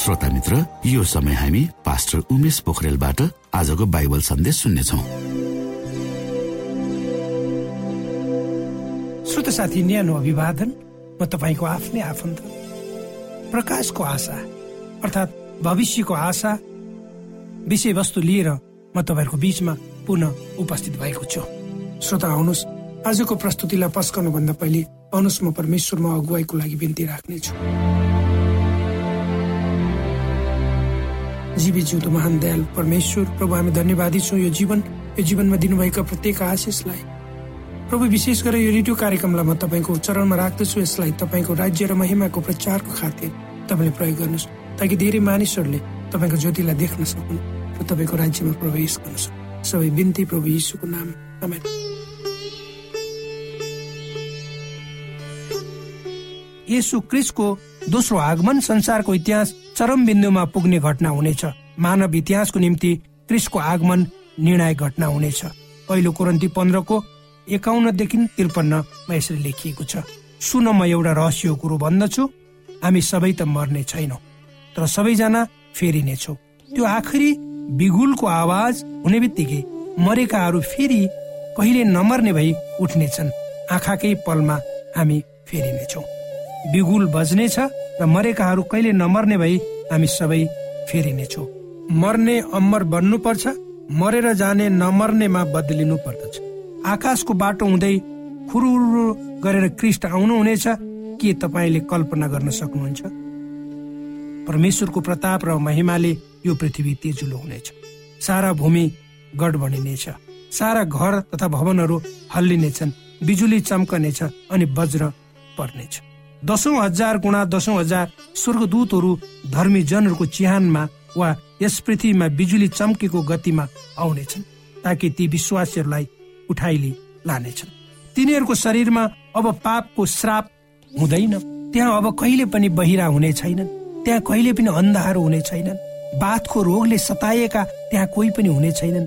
श्रोता मित्र यो समय हामी पास्टर उमेश पोखरेलबाट आजको बाइबल सन्देश सुन्नेछौ। श्रोत साथी न्यानो अभिवादन म तपाईँको आफ्नै आफन्त। प्रकाशको आशा अर्थात् भविष्यको आशा विषयवस्तु लिएर म तपाईँहरूको बिचमा पुनः उपस्थित भएको छु। श्रोता आउनुहोस्। आजको प्रस्तुतिलाई पस्कनुभन्दा पहिले आउनुहोस् म परमेश्वरमा अगुवाईको लागि बिन्ती राख्नेछु। जीवी जिउँदो महान दयाल परमेश्वर। प्रभु हामी धन्यवादी छौँ यो जीवन। यो जीवनमा दिनुभएका प्रत्येक आशिषलाई प्रभु विशेष गरेर यो रेडियो कार्यक्रमलाई म तपाईँको चरणमा राख्दछु। यसलाई तपाईँको राज्य र महिमाको प्रचारको खातिर तपाईँले प्रयोग गर्नुहोस् ताकि धेरै मानिसहरूले तपाईँको ज्योतिलाई देख्न सकुन् र तपाईँको राज्यमा प्रवेश गर्न सक्नु। सबै बिन्ती प्रभु यीशुको नाम यसु क्रिसको दोस्रो आगमन संसारको इतिहास चरम बिन्दुमा पुग्ने घटना हुनेछ। मानव इतिहासको निम्ति क्रिसको आगमन निर्णायक घटना हुनेछ। पहिलो कोरन्ती पन्ध्रको एकाउन्नदेखि त्रिपन्नमा यसरी लेखिएको छ। सुन म एउटा रहस्य कुरो भन्दछु। हामी सबै त मर्ने छैनौँ तर सबैजना फेरिनेछौ। त्यो आखिरी बिगुलको आवाज हुने बित्तिकै मरेकाहरू फेरि कहिले नमर्ने भई उठ्नेछन्। आँखाकै पलमा हामी फेरिनेछौँ। बिगुल बज्नेछ र मरेकाहरू कहिले नमर्ने भई हामी सबै फेरिनेछौँ मर्ने अमर बन्नु पर्छ मरेर जाने नमर्नेमा बदलिनु पर्दछ। आकाशको बाटो हुँदै खुरुरु गरेर क्रिस्ट आउनुहुनेछ के तपाईँले कल्पना गर्न सक्नुहुन्छ? परमेश्वरको प्रताप र महिमाले यो पृथ्वी तेजुलो हुनेछ। सारा भूमि गड बनिनेछ सारा घर तथा भवनहरू हल्लिनेछन् बिजुली चम्कनेछ अनि वज्र पर्नेछ। दसौँ हजार गुणा दसौँ हजार स्वर्गदूतहरू धर्मी जनहरूको चिहानमा वा यस पृथ्वीमा बिजुली चम्केको गतिमा आउनेछन् ताकि ती विश्वासीहरूलाई उठाइली लानेछन्। तिनीहरूको शरीरमा अब पापको श्राप हुँदैन। त्यहाँ अब कहिले पनि बहिरा हुने छैनन्। त्यहाँ कहिले पनि अन्धारो हुने छैनन्। बाथको रोगले सताएका त्यहाँ कोही पनि हुने छैनन्।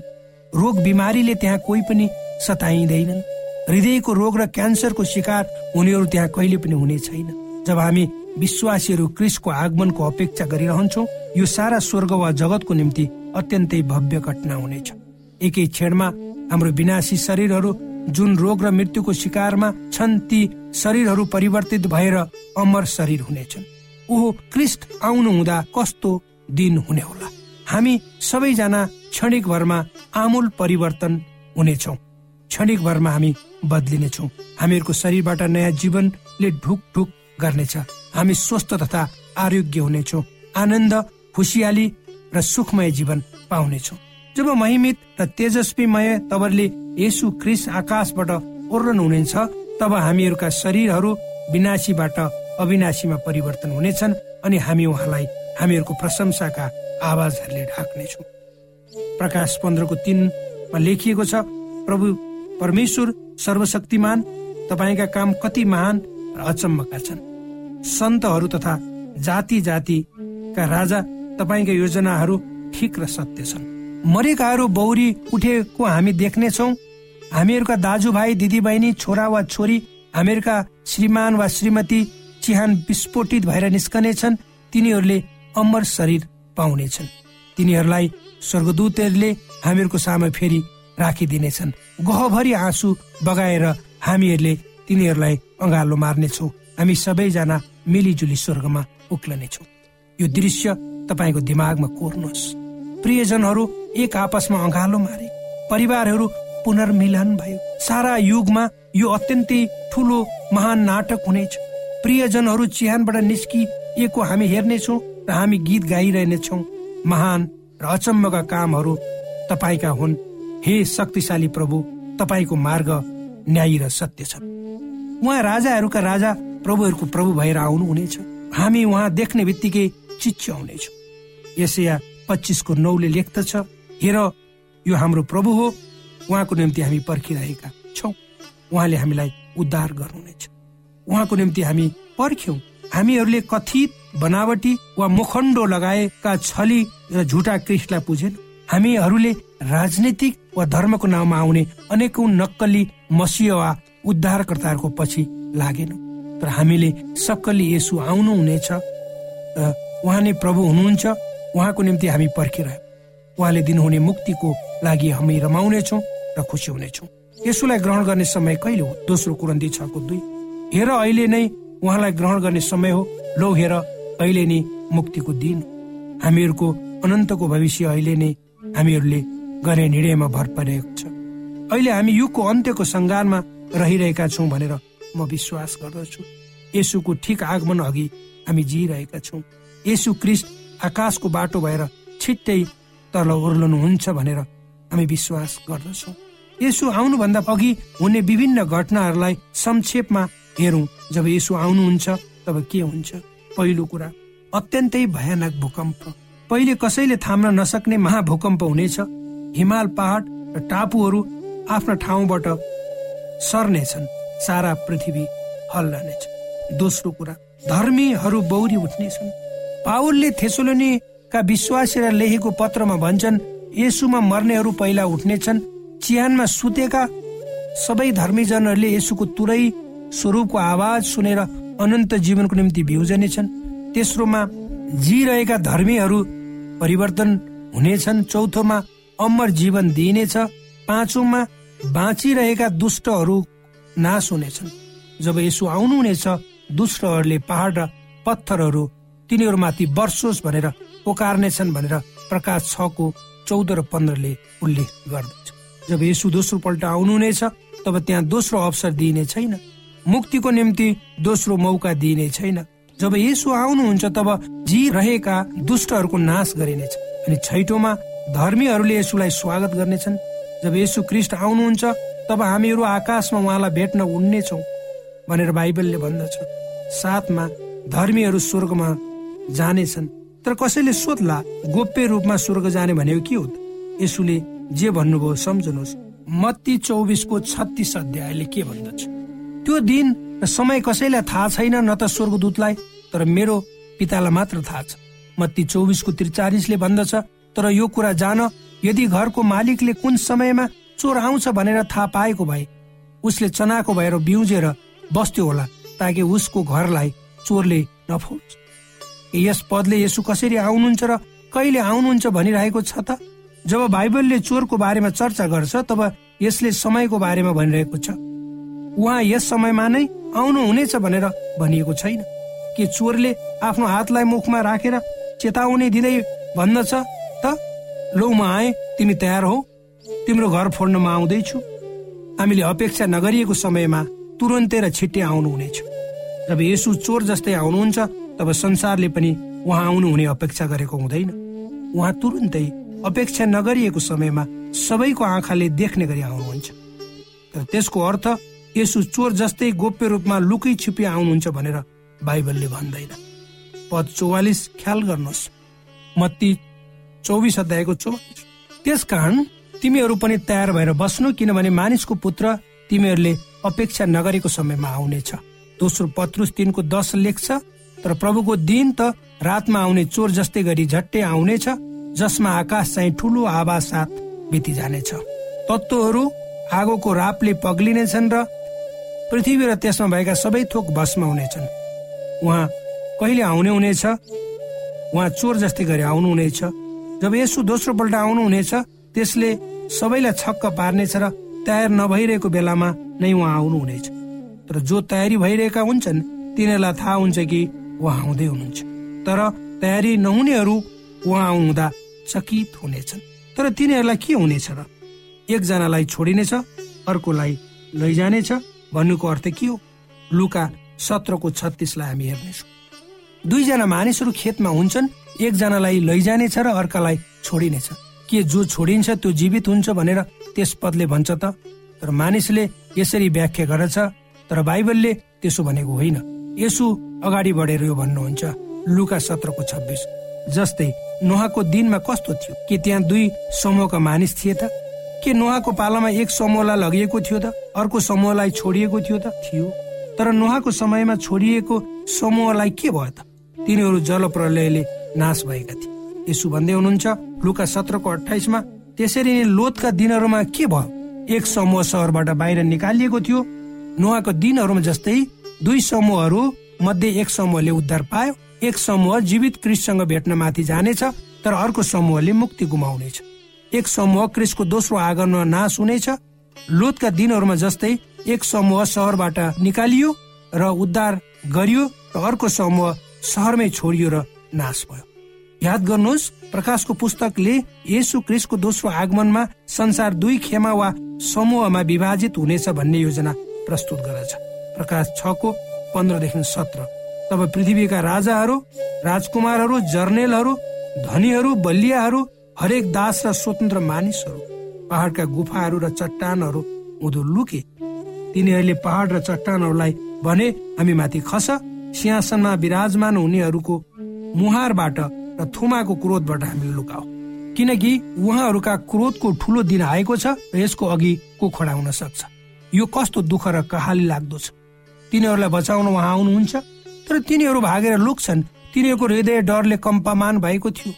रोग बिमारीले त्यहाँ कोही पनि सताइँदैनन्। हृदयको रोग र क्यान्सरको शिकार हुनेहरू त्यहाँ कहिले पनि हुने छैन। जब हामी विश्वासीहरू क्रिसको आगमनको अपेक्षा गरिरहन्छौ यो सारा स्वर्ग वा जगतको निम्ति अत्यन्तै भव्य घटना हुनेछ। एकै क्षणमा हाम्रो विनाशी शरीरहरू जुन रोग र मृत्युको शिकारमा छन् ती शरीरहरू परिवर्तित भएर अमर शरीर हुनेछन्। ओहो क्रिस्ट आउनु हुँदा कस्तो दिन हुने होला। हामी सबैजना क्षणिक भरमा आमूल परिवर्तन हुनेछौँ। क्षणिक भरमा हामी बदलिनेछौँ। हामीहरूको शरीरबाट नयाँ जीवनले ढुक ढुक गर्नेछ। हामी स्वस्थ तथा आरोग्य हुनेछौँ। आनन्द खुसियाली र सुखमय जीवन पाउनेछौँ। जब महिमित र तेजस्वीमय तवरले यसु क्रिस आकाशबाट ओर्लन हुनेछ तब हामीहरूका शरीरहरू विनाशीबाट अविनाशीमा परिवर्तन हुनेछन् अनि हामी उहाँलाई हामीहरूको प्रशंसाका आवाजहरूले ढाक्नेछौँ। प्रकाश पन्ध्रको तिनमा लेखिएको छ प्रभु परमेश्वर सर्वशक्तिमान तपाईँका काम कति महान र अचम्मका छन्। सन्तहरू तथा जाति जातिका राजा तपाईँका योजनाहरू ठिक र सत्य छन्। मरेकाहरू बौरी उठेको हामी देख्नेछौ। हामीहरूका दाजुभाइ दिदीबहिनी छोरा वा छोरी हामीहरूका श्रीमान वा श्रीमती चिहान विस्फोटित भएर निस्कनेछन् तिनीहरूले अमर शरीर पाउनेछन् तिनीहरूलाई स्वर्गदूतहरूले हामीहरूको सामु फेरि राखिदिनेछन्। गहभरि आँसु बगाएर हामीहरूले तिनीहरूलाई अँगालो मार्नेछौ। हामी सबैजना मिलिजुली स्वर्गमा उक्लनेछौँ। यो दृश्य तपाईँको दिमागमा कोर्नुहोस्। प्रियजनहरू एक आपसमा अँगालो मारे। परिवारहरू पुनर्मिलन भयो। सारा युगमा यो अत्यन्तै ठुलो महान नाटक हुनेछ। प्रियजनहरू चिहानबाट निस्किएको हामी हेर्नेछौँ र हामी गीत गाइरहनेछौँ। महान र अचम्मका कामहरू तपाईँका हुन्। हे शक्तिशाली प्रभु तपाईँको मार्ग न्यायी र सत्य छ। उहाँ राजाहरूका राजा प्रभुहरूको प्रभु भएर आउनुहुनेछ। हामी उहाँ देख्ने बित्तिकै चिच्याउनेछौँ यसया पच्चिसको नौले लेख्दछ हेर यो हाम्रो प्रभु हो। उहाँको निम्ति हामी पर्खिरहेका छौँ। उहाँले हामीलाई उद्धार गर्नुहुनेछ। उहाँको निम्ति हामी पर्ख्यौँ। हामीहरूले कथित बनावटी वा मुखण्डो लगाएका छली र झुटा क्रिस्टलाई पुजेन। हामीहरूले राजनीतिक वा धर्मको नाउँमा आउने अनेकौं नक्कली मसिह वा उद्धारकर्ताहरूको पछि लागेनौँ। तर हामीले सक्कली यसु आउनुहुनेछ र उहाँ नै प्रभु हुनुहुन्छ उहाँको निम्ति हामी पर्खिरह्यौँ। उहाँले दिनुहुने मुक्तिको लागि हामी रमाउनेछौँ र खुसी हुनेछौँ। यसुलाई ग्रहण गर्ने समय कहिले हो? दोस्रो कुरन्ती छको दुई। हेर अहिले नै उहाँलाई ग्रहण गर्ने समय हो। लो हेर अहिले नै मुक्तिको दिन हामीहरूको अनन्तको भविष्य अहिले नै हामीहरूले गर्ने निर्णयमा भर परेको छ। अहिले हामी युगको अन्त्यको सङ्घारमा रहिरहेका छौँ भनेर म विश्वास गर्दछु। यसुको ठिक आगमन अघि हामी जिरहेका छौँ। यसु क्रिस्ट आकाशको बाटो भएर छिट्टै तल ओर्लनुहुन्छ भनेर हामी विश्वास गर्दछौँ। यसो आउनुभन्दा अघि हुने विभिन्न घटनाहरूलाई संक्षेपमा हेरौँ। जब यसो आउनुहुन्छ तब के हुन्छ? पहिलो कुरा अत्यन्तै भयानक भूकम्प। पहिले कसैले थाम्न नसक्ने महाभूकम्प हुनेछ। हिमाल पहाड र टापुहरू आफ्ना ठाउँबाट सर्नेछन्। सारा पृथ्वी हल्लनेछ। दोस्रो कुरा धर्मीहरू बौरी उठ्नेछन्। पावलले थेसोलोनीका विश्वासीलाई लेखेको पत्रमा भन्छन् यसुमा मर्नेहरू पहिला उठ्नेछन्। चिहानमा सुतेका सबै धर्मीजनहरूले यसुको तुरै स्वरूपको आवाज सुनेर अनन्त जीवनको निम्ति भ्युजनेछन्। तेस्रोमा जिरहेका धर्मीहरू परिवर्तन हुनेछन्। चौथोमा अमर जीवन दिइनेछ पाँचौमा बाँचिरहेका दुष्टहरू नाश हुनेछन्। जब यसो आउनुहुनेछ दुष्टहरूले पहाड र पत्थरहरू तिनीहरूमाथि वर्षोस् भनेर पोकार्नेछन् भनेर प्रकाश छको चौध र पन्ध्रले उल्लेख गर्दछ। जब यसु दोस्रो पल्ट आउनुहुनेछ तब त्यहाँ दोस्रो अवसर दिइने छैन। मुक्तिको निम्ति दोस्रो मौका दिइने छैन। जब यसो आउनुहुन्छ तब जी रहेका दुष्टहरूको नाश गरिनेछ। अनि छैटौँमा धर्मीहरूले यसुलाई स्वागत गर्नेछन्। जब यसु क्रिस्ट आउनुहुन्छ तब हामीहरू आकाशमा उहाँलाई भेट्न उड्नेछौँ भनेर बाइबलले भन्दछ। साथमा धर्मीहरू स्वर्गमा जानेछन्। तर कसैले सोध्ला गोप्य रूपमा स्वर्ग जाने भनेको के हो यसुले जे भन्नुभयो सम्झनुहोस्। मत्ती चौबिसको छत्तिस अध्यायले के भन्दछ? त्यो दिन समय कसैलाई थाहा छैन न त स्वर्गदूतलाई तर मेरो पितालाई मात्र थाहा छ। मत्ती चौबिसको त्रिचालिसले भन्दछ तर यो कुरा जान यदि घरको मालिकले कुन समयमा चोर आउँछ भनेर थाहा पाएको भए उसले चनाको भएर बिउजेर बस्थ्यो होला ताकि उसको घरलाई चोरले नफोस् यस पदले यसो कसरी आउनुहुन्छ र कहिले आउनुहुन्छ भनिरहेको छ त? जब बाइबलले चोरको बारेमा चर्चा गर्छ तब यसले समयको बारेमा भनिरहेको छ। उहाँ यस समयमा नै आउनु हुनेछ भनेर भनिएको छैन। के चोरले आफ्नो हातलाई मुखमा राखेर चेतावनी दिँदै भन्दछ? त? लौ म आए तिमी तयार हो। तिम्रो घर फोड्न म आउँदैछु। हामीले अपेक्षा नगरिएको समयमा तुरन्तै र छिट्टै आउनुहुनेछ। जब यसु चोर जस्तै आउनुहुन्छ तब संसारले पनि उहाँ आउनुहुने अपेक्षा गरेको हुँदैन। उहाँ तुरुन्तै अपेक्षा नगरिएको समयमा सबैको आँखाले देख्ने गरी आउनुहुन्छ। तर त्यसको अर्थ यसु चोर जस्तै गोप्य रूपमा लुकै छिपी आउनुहुन्छ भनेर बाइबलले भन्दैन। पद चौवालिस ख्याल गर्नुहोस्। मत्ती चौबिस अध्यायको चौवालिस त्यस कारण तिमीहरू पनि तयार भएर बस्नु किनभने मानिसको पुत्र तिमीहरूले अपेक्षा नगरेको समयमा आउनेछ। दोस्रो पत्रुस तिनको दश लेख्छ तर प्रभुको दिन त रातमा आउने चोर जस्तै गरी झट्टै आउनेछ जसमा आकाश चाहिँ ठुलो आवाज साथ बिति जानेछ तत्त्वहरू आगोको रापले पग्लिनेछन् र पृथ्वी र त्यसमा भएका सबै थोक भस्म हुनेछन् उहाँ कहिले आउने हुनेछ उहाँ चोर जस्तै गरी आउनुहुनेछ। जब यसो दोस्रो पल्ट आउनुहुनेछ त्यसले सबैलाई छक्क पार्नेछ र तयार नभइरहेको बेलामा नै उहाँ आउनुहुनेछ। तर जो तयारी भइरहेका हुन्छन् तिनीहरूलाई थाहा हुन्छ कि उहाँ आउँदै हुनुहुन्छ। तर तयारी नहुनेहरू उहाँ आउँदा चकित हुनेछन्। तर तिनीहरूलाई के हुनेछ र? एकजनालाई छोडिनेछ अर्कोलाई लैजानेछ भन्नुको अर्थ के हो? लुका सत्रको छत्तिसलाई हामी हेर्नेछौँ। दुईजना मानिसहरू खेतमा हुन्छन् एकजनालाई लैजानेछ र अर्कालाई छोडिनेछ। के जो छोडिन्छ त्यो जीवित हुन्छ भनेर त्यस पदले भन्छ त? तर मानिसले यसरी व्याख्या गर्दछ तर बाइबलले त्यसो भनेको होइन। यसु अगाडि बढेर यो भन्नुहुन्छ लुका सत्रको छब्बिस। जस्तै नुहाको दिनमा कस्तो थियो? के त्यहाँ दुई समूहका मानिस थिए त? के नुहाको पालामा एक समूहलाई लगिएको थियो त? अर्को समूहलाई छोडिएको थियो त? थियो। तर नुहाको समयमा छोडिएको समूहलाई के भयो त? तिनीहरू जल प्रलयले नाश भएका थिए। यसो भन्दै हुनुहुन्छ लुका सत्रको अठाइसमा त्यसरी नै लोतका दिनहरूमा के भयो? एक समूह सहरबाट बाहिर निकालिएको थियो। नुहाको दिनहरूमा जस्तै दुई समूहहरू मध्ये एक समूहले उद्धार पायो। एक समूह जीवित क्रिससँग भेट्न माथि जानेछ तर अर्को समूहले मुक्ति गुमाउनेछ। एक समूह क्रिसको दोस्रो आगमनमा नाश हुनेछ। लोतका दिनहरूमा जस्तै एक समूह सहरबाट निकालियो र उद्धार गरियो र अर्को समूह सहरमै छोडियो र नाश भयो। याद गर्नुहोस् प्रकाशको पुस्तकले यसु क्रिसको दोस्रो आगमनमा संसार दुई खेमा वा समूहमा विभाजित हुनेछ भन्ने योजना प्रस्तुत गर्दछ। प्रकाश छको पन्ध्रदेखि सत्र। तब पृथ्वीका राजाहरू राजकुमारहरू जर्नेलहरू धनीहरू बलियाहरू हरेक दास र स्वतन्त्र मानिसहरू पहाडका गुफाहरू र चट्टानहरू उँधो लुके। तिनीहरूले पहाड र चट्टानहरूलाई भने हामी माथि खस सिंहासनमा विराजमान हुनेहरूको मुहारबाट र थुमाको क्रोधबाट हामीले लुकाऊ किनकि उहाँहरूका क्रोधको ठुलो दिन आएको छ र यसको अघि को खडा हुन सक्छ? यो कस्तो दुःख र कहाली लाग्दो छ? तिनीहरूलाई बचाउन उहाँ आउनुहुन्छ? तर तिनीहरू भागेर लुक्छन्। तिनीहरूको हृदय डरले कम्पामान भएको थियो।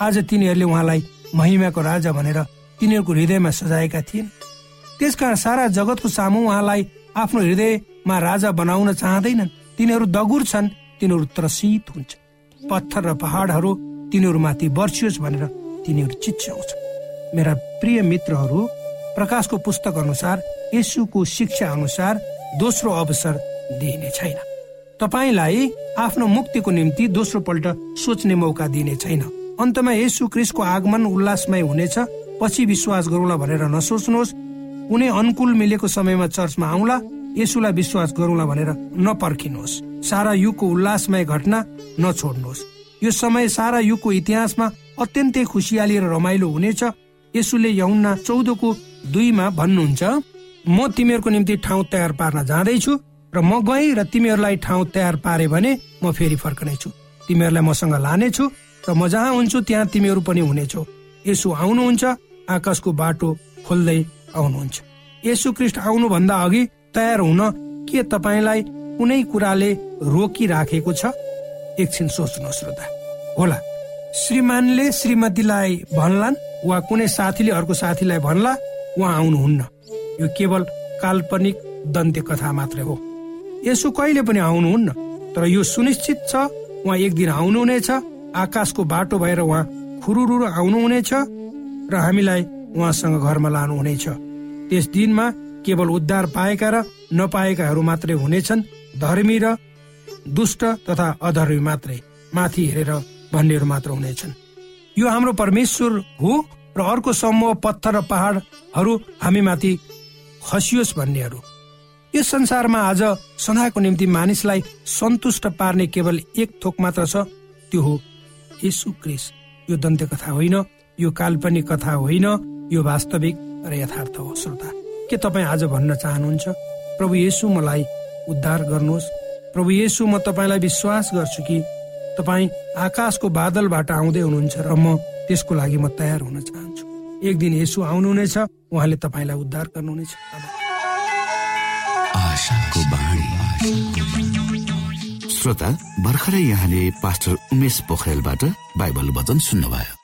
आज तिनीहरूले उहाँलाई महिमाको राजा भनेर तिनीहरूको हृदयमा सजाएका थिएन। त्यसकारण सारा जगतको सामु उहाँलाई आफ्नो हृदयमा राजा बनाउन चाहँदैनन्। तिनीहरू दगुर छन् तिनीहरू त्रसित हुन्छ पत्थर र पहाडहरू तिनीहरूमाथि बर्सियोस् भनेर तिनीहरू चिच्याउँछ मेरा प्रिय मित्रहरू प्रकाशको पुस्तक अनुसार यसुको शिक्षा अनुसार दोस्रो अवसर दिइने छैन। तपाईँलाई आफ्नो मुक्तिको निम्ति दोस्रो पल्ट सोच्ने मौका दिने छैन। अन्तमा यसु क्रिसको आगमन उल्लासमय हुनेछ। पछि विश्वास गरौँला भनेर नसोच्नुहोस्। कुनै अनुकूल मिलेको समयमा चर्चमा आउला। यसुलाई विश्वास गरौँला भनेर नपर्खिनुहोस्। सारा युगको उल्लासमय घटना नछोड्नुहोस्। यो समय सारा युगको इतिहासमा अत्यन्तै खुसियाली र रमाइलो हुनेछ। यसुले यहुन्ना चौधको दुईमा भन्नुहुन्छ म तिमीहरूको निम्ति ठाउँ तयार पार्न जाँदैछु र म गएँ र तिमीहरूलाई ठाउँ तयार पारे भने म फेरि फर्कनेछु। तिमीहरूलाई मसँग लानेछु र म जहाँ हुन्छु त्यहाँ तिमीहरू पनि हुनेछौ। यसो आउनुहुन्छ आकाशको बाटो खोल्दै आउनुहुन्छ। यसु ख्रिस्ट आउनुभन्दा अघि तयार हुन के तपाईँलाई कुनै कुराले रोकिराखेको छ? एकछिन सोच्नुहोस् श्रोता। होला। श्रीमानले श्रीमतीलाई भन्लान् वा कुनै साथीले अर्को साथीलाई भन्ला उहाँ आउनुहुन्न। यो केवल काल्पनिक दन्त्य कथा मात्रै हो। यसो कहिले पनि आउनुहुन्न तर यो सुनिश्चित छ उहाँ एक दिन आउनुहुनेछ आकाशको बाटो भएर उहाँ खुरुरु आउनुहुनेछ र हामीलाई उहाँसँग घरमा लानुहुनेछ। त्यस दिनमा केवल उद्धार पाएका र नपाएकाहरू मात्रै हुनेछन् धर्मी र दुष्ट तथा अधर्मी मात्रै माथि हेरेर भन्नेहरू मात्र हुनेछन्। यो हाम्रो परमेश्वर हो र अर्को समूह पत्थर र पहाडहरू हामी माथि खसियोस् भन्नेहरू। यस संसारमा आज सदाको निम्ति मानिसलाई सन्तुष्ट पार्ने केवल एक थोक मात्र छ त्यो हो यसु क्रिस यो दन्त्य कथा होइन यो काल्पनिक कथा होइन यो वास्तविक र यथार्थ हो श्रोता। के तपाईँ आज भन्न चाहनुहुन्छ? प्रभु येसु मलाई उद्धार गर्नुहोस्। प्रभु येसु म तपाईँलाई विश्वास गर्छु कि तपाईँ आकाशको बादलबाट आउँदै हुनुहुन्छ र म त्यसको लागि म तयार हुन चाहन्छु। एक दिन यसु आउनुहुनेछ उहाँले तपाईँलाई उद्धार गर्नुहुनेछ। श्रोता भर्खरै यहाँले पास्टर उमेश पोखरेलबाट बाइबल वचन सुन्नुभयो।